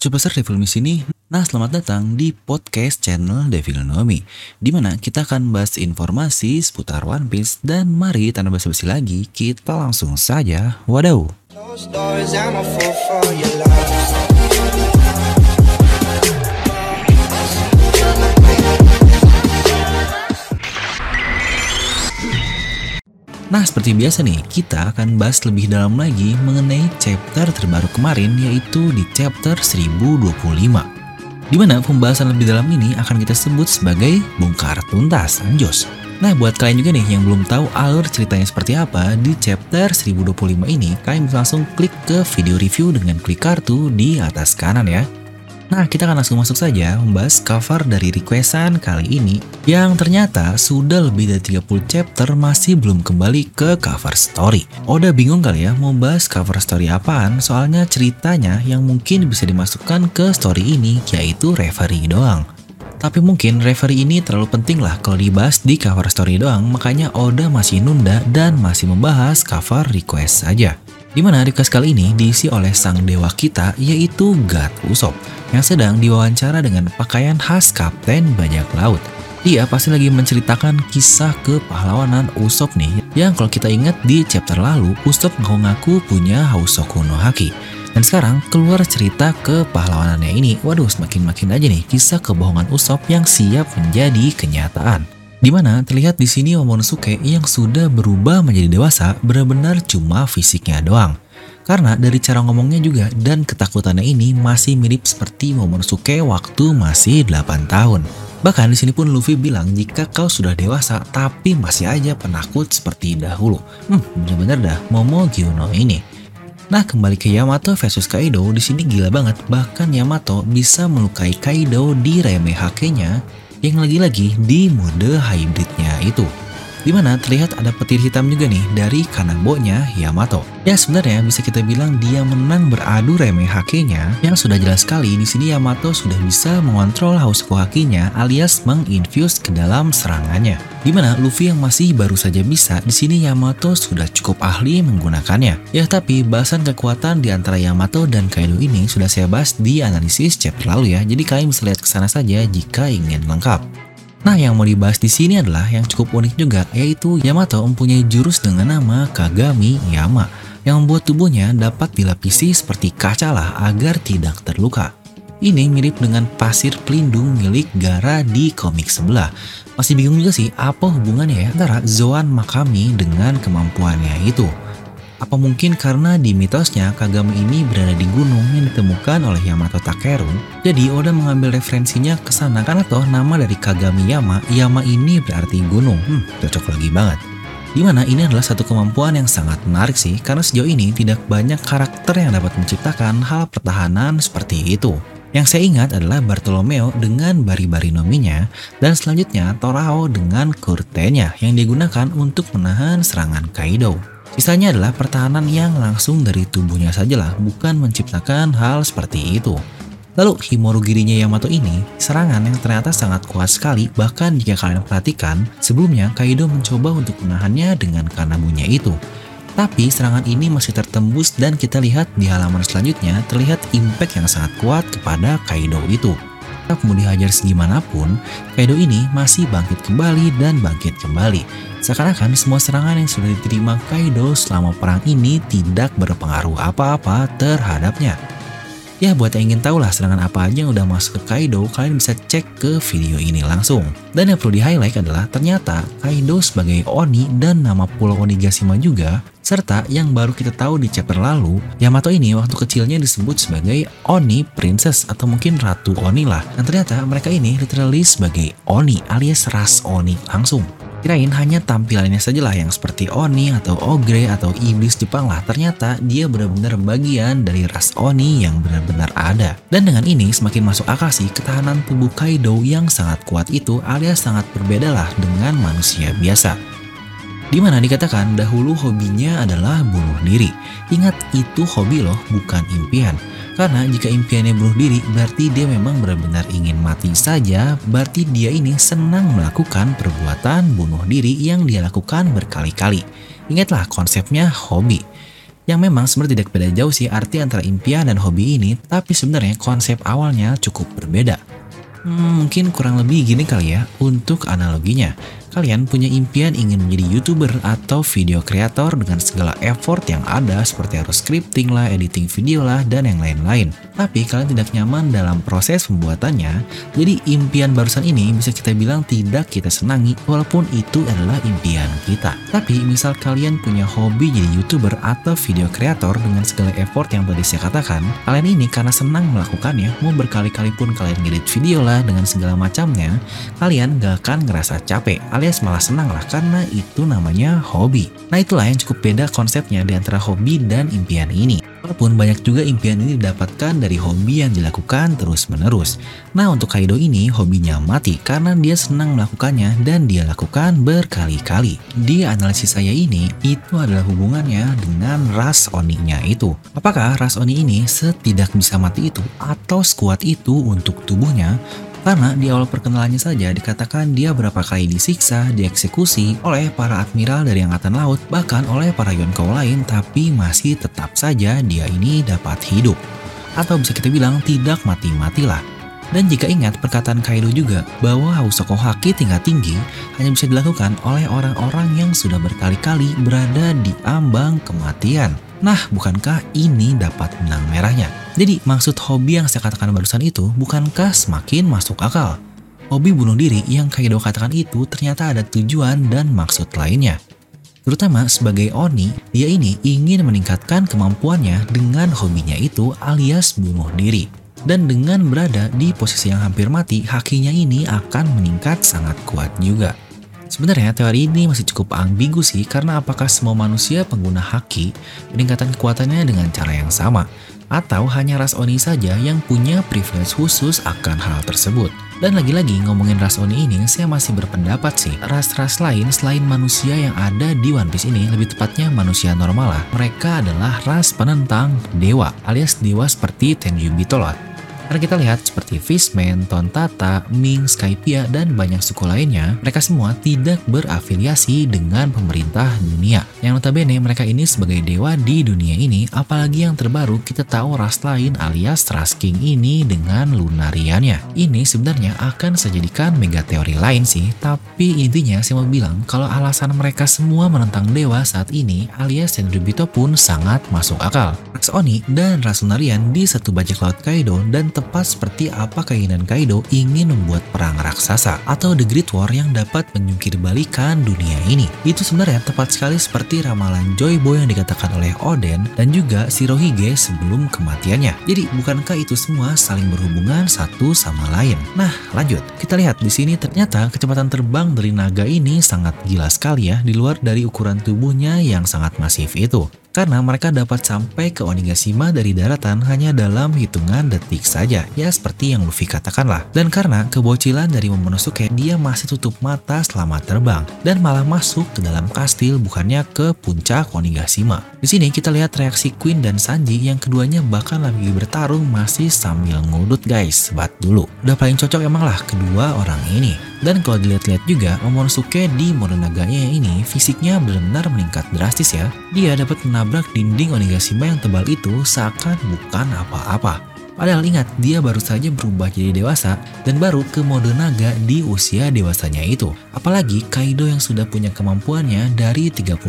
Superstar Devil Me sini. Nah, selamat datang di podcast channel Devil Nomi, di mana kita akan bahas informasi seputar One Piece dan mari tanpa basa-basi lagi, kita langsung saja. Wadaw. Nah, seperti biasa nih, kita akan bahas lebih dalam lagi mengenai chapter terbaru kemarin yaitu di chapter 1025. Di mana pembahasan lebih dalam ini akan kita sebut sebagai bongkar tuntas, anjos. Nah, buat kalian juga nih yang belum tahu alur ceritanya seperti apa di chapter 1025 ini, kalian bisa langsung klik ke video review dengan klik kartu di atas kanan ya. Nah, kita akan langsung masuk saja membahas cover dari requestan kali ini yang ternyata sudah lebih dari 30 chapter masih belum kembali ke cover story. Oda bingung kali ya mau bahas cover story apaan soalnya ceritanya yang mungkin bisa dimasukkan ke story ini yaitu referee doang. Tapi mungkin referee ini terlalu penting lah kalau dibahas di cover story doang, makanya Oda masih nunda dan masih membahas cover request saja. Di mana request kali ini diisi oleh sang dewa kita yaitu God Usopp yang sedang diwawancara dengan pakaian khas Kapten Bajak Laut. Dia pasti lagi menceritakan kisah kepahlawanan Usopp nih yang kalau kita ingat di chapter lalu Usopp ngaku-ngaku punya Hausoku no Haki. Dan sekarang keluar cerita kepahlawanannya ini. Waduh, semakin makin aja nih kisah kebohongan Usopp yang siap menjadi kenyataan. Di mana terlihat di sini Momonosuke yang sudah berubah menjadi dewasa benar-benar cuma fisiknya doang. Karena dari cara ngomongnya juga dan ketakutannya ini masih mirip seperti Momonosuke waktu masih 8 tahun. Bahkan di sini pun Luffy bilang jika kau sudah dewasa tapi masih aja penakut seperti dahulu. Hmm, bener-bener dah Momo Gyuno ini. Nah, kembali ke Yamato versus Kaido, di sini gila banget. Bahkan Yamato bisa melukai Kaido di Reme Hake-nya yang lagi-lagi di mode hybridnya itu. Di mana terlihat ada petir hitam juga nih dari Kanabo-nya Yamato. Ya sebenarnya bisa kita bilang dia menang beradu remeh hakinya yang sudah jelas sekali di sini Yamato sudah bisa mengontrol Hausuku hakinya alias menginfuse ke dalam serangannya. Di mana Luffy yang masih baru saja bisa, di sini Yamato sudah cukup ahli menggunakannya. Ya tapi bahasan kekuatan di antara Yamato dan Kaido ini sudah saya bahas di analisis chapter lalu ya, jadi kalian bisa lihat ke sana saja jika ingin lengkap. Nah, yang mau dibahas di sini adalah yang cukup unik juga, yaitu Yamato mempunyai jurus dengan nama Kagami Yama, yang membuat tubuhnya dapat dilapisi seperti kaca lah agar tidak terluka. Ini mirip dengan pasir pelindung milik Gara di komik sebelah. Masih bingung juga sih apa hubungannya ya antara Zoan Makami dengan kemampuannya itu. Apa mungkin karena di mitosnya Kagami ini berada di gunung yang ditemukan oleh Yamato Takeru? Jadi Oda mengambil referensinya ke sana karena toh nama dari Kagami Yama, Yama ini berarti gunung. Hmm, cocok lagi banget. Di mana ini adalah satu kemampuan yang sangat menarik sih karena sejauh ini tidak banyak karakter yang dapat menciptakan hal pertahanan seperti itu. Yang saya ingat adalah Bartolomeo dengan bari-bari nominya dan selanjutnya Torao dengan kurtenya yang digunakan untuk menahan serangan Kaido. Sisanya adalah pertahanan yang langsung dari tubuhnya sajalah, bukan menciptakan hal seperti itu. Lalu Himorugirinya Yamato ini serangan yang ternyata sangat kuat sekali bahkan jika kalian perhatikan sebelumnya Kaido mencoba untuk menahannya dengan kanabunya itu. Tapi serangan ini masih tertembus dan kita lihat di halaman selanjutnya terlihat impact yang sangat kuat kepada Kaido itu. Mau dihajar segimanapun, Kaido ini masih bangkit kembali dan bangkit kembali. Seakan-akan semua serangan yang sudah diterima Kaido selama perang ini tidak berpengaruh apa-apa terhadapnya. Ya buat yang ingin tahu lah serangan apa aja yang udah masuk ke Kaido, kalian bisa cek ke video ini langsung. Dan yang perlu di highlight adalah ternyata Kaido sebagai Oni dan nama Pulau Onigashima juga, serta yang baru kita tahu di chapter lalu, Yamato ini waktu kecilnya disebut sebagai Oni Princess atau mungkin Ratu Oni lah. Dan ternyata mereka ini literally sebagai Oni alias ras Oni langsung. Kirain hanya tampilannya saja lah yang seperti Oni atau Ogre atau iblis Jepang lah. Ternyata dia benar-benar bagian dari ras Oni yang benar-benar ada. Dan dengan ini semakin masuk akal sih ketahanan tubuh Kaido yang sangat kuat itu alias sangat berbeda lah dengan manusia biasa. Di mana dikatakan dahulu hobinya adalah bunuh diri. Ingat itu hobi loh, bukan impian. Karena jika impiannya bunuh diri, berarti dia memang benar-benar ingin mati saja, berarti dia ini senang melakukan perbuatan bunuh diri yang dia lakukan berkali-kali. Ingatlah konsepnya hobi. Yang memang sebenarnya tidak beda jauh sih arti antara impian dan hobi ini, tapi sebenarnya konsep awalnya cukup berbeda. Hmm, mungkin kurang lebih gini kali ya untuk analoginya. Kalian punya impian ingin menjadi YouTuber atau video kreator dengan segala effort yang ada seperti harus scripting lah, editing video lah, dan yang lain-lain. Tapi kalian tidak nyaman dalam proses pembuatannya, jadi impian barusan ini bisa kita bilang tidak kita senangi walaupun itu adalah impian kita. Tapi misal kalian punya hobi jadi YouTuber atau video kreator dengan segala effort yang tadi saya katakan, kalian ini karena senang melakukannya, mau berkali-kali pun kalian ngedit video lah dengan segala macamnya, kalian gak akan ngerasa capek alias malah senang lah karena itu namanya hobi. Nah itulah yang cukup beda konsepnya di antara hobi dan impian ini. Walaupun banyak juga impian ini didapatkan dari hobi yang dilakukan terus-menerus. Nah untuk Kaido ini hobinya mati karena dia senang melakukannya dan dia lakukan berkali-kali. Di analisis saya ini, itu adalah hubungannya dengan ras oninya itu. Apakah ras oni ini setidak bisa mati itu atau sekuat itu untuk tubuhnya karena di awal perkenalannya saja dikatakan dia berapa kali disiksa, dieksekusi oleh para admiral dari Angkatan Laut, bahkan oleh para Yonkou lain, tapi masih tetap saja dia ini dapat hidup. Atau bisa kita bilang tidak mati-matilah. Dan jika ingat perkataan Kaido juga bahwa Hausoko Haki tingkat tinggi hanya bisa dilakukan oleh orang-orang yang sudah berkali-kali berada di ambang kematian. Nah, bukankah ini dapat benang merahnya? Jadi, maksud hobi yang saya katakan barusan itu bukankah semakin masuk akal? Hobi bunuh diri yang Kaido katakan itu ternyata ada tujuan dan maksud lainnya. Terutama sebagai Oni, dia ini ingin meningkatkan kemampuannya dengan hobinya itu alias bunuh diri. Dan dengan berada di posisi yang hampir mati, hakinya ini akan meningkat sangat kuat juga. Sebenarnya teori ini masih cukup ambigu sih karena apakah semua manusia pengguna haki peningkatan kekuatannya dengan cara yang sama atau hanya ras Oni saja yang punya privilege khusus akan hal tersebut. Dan lagi-lagi ngomongin ras Oni ini, saya masih berpendapat sih, ras-ras lain selain manusia yang ada di One Piece ini, lebih tepatnya manusia normal lah. Mereka adalah ras penentang dewa, alias dewa seperti Tenryubito lah. Karena kita lihat seperti Fishman, Tontata, Ming, Skypia, dan banyak suku lainnya, mereka semua tidak berafiliasi dengan pemerintah dunia. Yang notabene mereka ini sebagai dewa di dunia ini, apalagi yang terbaru kita tahu ras lain alias ras King ini dengan lunariannya. Ini sebenarnya akan saya jadikan mega teori lain sih, tapi intinya saya mau bilang kalau alasan mereka semua menentang dewa saat ini alias Tenryubito pun sangat masuk akal. Ras Oni dan ras lunarian di satu bajak laut Kaido dan tepat seperti apa keinginan Kaido ingin membuat perang raksasa atau The Great War yang dapat menyungkir balikan dunia ini. Itu sebenarnya tepat sekali seperti ramalan Joy Boy yang dikatakan oleh Oden dan juga Shirohige sebelum kematiannya. Jadi bukankah itu semua saling berhubungan satu sama lain? Nah, lanjut. Kita lihat di sini ternyata kecepatan terbang dari naga ini sangat gila sekali ya di luar dari ukuran tubuhnya yang sangat masif itu karena mereka dapat sampai ke Onigashima dari daratan hanya dalam hitungan detik saja, ya seperti yang Luffy katakan lah. Dan karena kebocilan dari Momonosuke, dia masih tutup mata selama terbang, dan malah masuk ke dalam kastil bukannya ke puncak Onigashima. Di sini kita lihat reaksi Queen dan Sanji yang keduanya bahkan lagi bertarung masih sambil ngudut guys, bat dulu. Udah paling cocok emang lah kedua orang ini. Dan kalau dilihat-lihat juga, Momonosuke di Moronaganya ini fisiknya benar-benar meningkat drastis ya. Dia dapat menabrak dinding Onigashima yang tebal itu seakan bukan apa-apa. Padahal ingat, dia baru saja berubah jadi dewasa dan baru ke mode naga di usia dewasanya itu. Apalagi Kaido yang sudah punya kemampuannya dari 38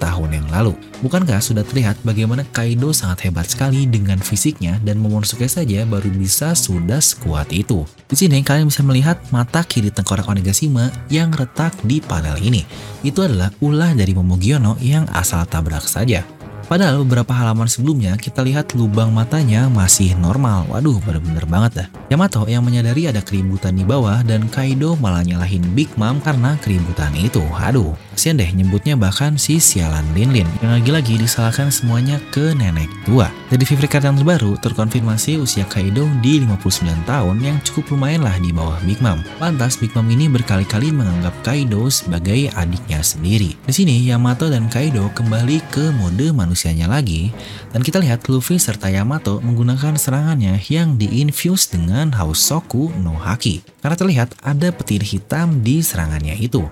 tahun yang lalu. Bukankah sudah terlihat bagaimana Kaido sangat hebat sekali dengan fisiknya dan Momonosuke saja baru bisa sudah sekuat itu. Di sini kalian bisa melihat mata kiri tengkorak Onigashima yang retak di panel ini. Itu adalah ulah dari Momogiono yang asal tabrak saja. Padahal beberapa halaman sebelumnya kita lihat lubang matanya masih normal. Waduh, bener-bener banget dah. Yamato yang menyadari ada keributan di bawah dan Kaido malah nyalahin Big Mom karena keributan itu. Aduh, kasian deh nyebutnya bahkan si sialan Linlin yang lagi-lagi disalahkan semuanya ke nenek tua. Dari Vivre Card yang terbaru terkonfirmasi usia Kaido di 59 tahun yang cukup lumayan lah di bawah Big Mom. Lantas Big Mom ini berkali-kali menganggap Kaido sebagai adiknya sendiri. Di sini Yamato dan Kaido kembali ke mode manusia manusianya lagi, dan kita lihat Luffy serta Yamato menggunakan serangannya yang diinfuse dengan Hausoku no Haki. Karena terlihat ada petir hitam di serangannya itu.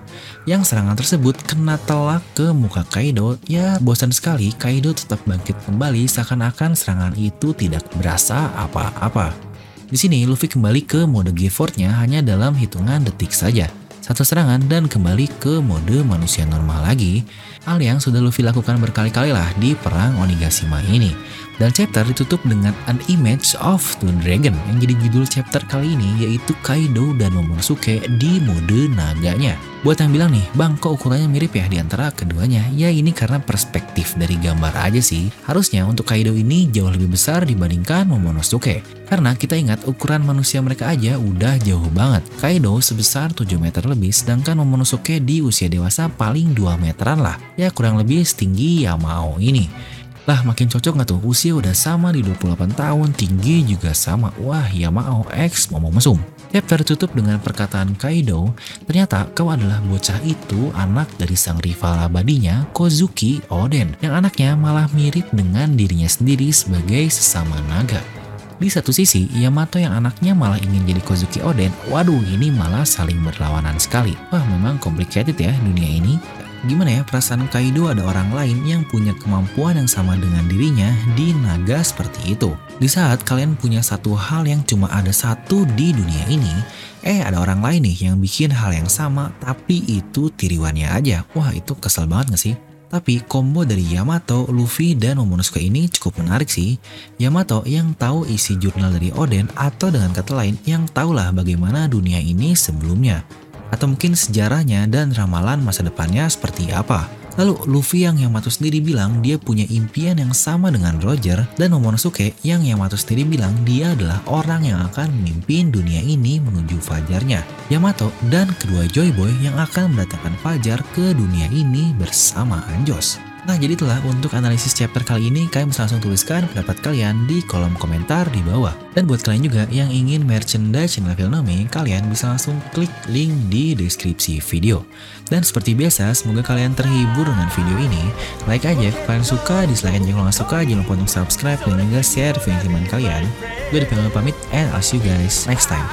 Yang serangan tersebut kena telak ke muka Kaido, ya bosan sekali Kaido tetap bangkit kembali seakan-akan serangan itu tidak berasa apa-apa. Di sini Luffy kembali ke mode Gifford-nya hanya dalam hitungan detik saja satu serangan dan kembali ke mode manusia normal lagi, hal yang sudah Luffy lakukan berkali-kali lah di perang Onigashima ini. Dan chapter ditutup dengan An Image of the Dragon yang jadi judul chapter kali ini yaitu Kaido dan Momonosuke di mode naganya. Buat yang bilang nih, bang kok ukurannya mirip ya di antara keduanya? Ya ini karena perspektif dari gambar aja sih. Harusnya untuk Kaido ini jauh lebih besar dibandingkan Momonosuke. Karena kita ingat ukuran manusia mereka aja udah jauh banget. Kaido sebesar 7 meter lebih sedangkan Momonosuke di usia dewasa paling 2 meteran lah. Ya kurang lebih setinggi Yamao ini. Lah makin cocok nggak tuh? Usia udah sama di 28 tahun, tinggi juga sama. Wah, Yamao X mau mesum. Chapter tutup dengan perkataan Kaido, ternyata kau adalah bocah itu anak dari sang rival abadinya, Kozuki Oden, yang anaknya malah mirip dengan dirinya sendiri sebagai sesama naga. Di satu sisi, Yamato yang anaknya malah ingin jadi Kozuki Oden, waduh ini malah saling berlawanan sekali. Wah memang complicated ya dunia ini gimana ya perasaan Kaido ada orang lain yang punya kemampuan yang sama dengan dirinya di naga seperti itu. Di saat kalian punya satu hal yang cuma ada satu di dunia ini, eh ada orang lain nih yang bikin hal yang sama tapi itu tiriwannya aja. Wah itu kesel banget gak sih? Tapi combo dari Yamato, Luffy, dan Momonosuke ini cukup menarik sih. Yamato yang tahu isi jurnal dari Oden atau dengan kata lain yang tahulah bagaimana dunia ini sebelumnya atau mungkin sejarahnya dan ramalan masa depannya seperti apa. Lalu Luffy yang Yamato sendiri bilang dia punya impian yang sama dengan Roger dan Momonosuke yang Yamato sendiri bilang dia adalah orang yang akan memimpin dunia ini menuju fajarnya. Yamato dan kedua Joy Boy yang akan mendatangkan fajar ke dunia ini bersama Anjos. Nah jadi itulah untuk analisis chapter kali ini kalian bisa langsung tuliskan pendapat kalian di kolom komentar di bawah. Dan buat kalian juga yang ingin merchandise channel Filmnomi, kalian bisa langsung klik link di deskripsi video. Dan seperti biasa, semoga kalian terhibur dengan video ini. Like aja kalian suka, dislike aja kalau nggak suka, jangan lupa untuk subscribe dan juga share video teman kalian. Gue di pamit and I'll see you guys next time.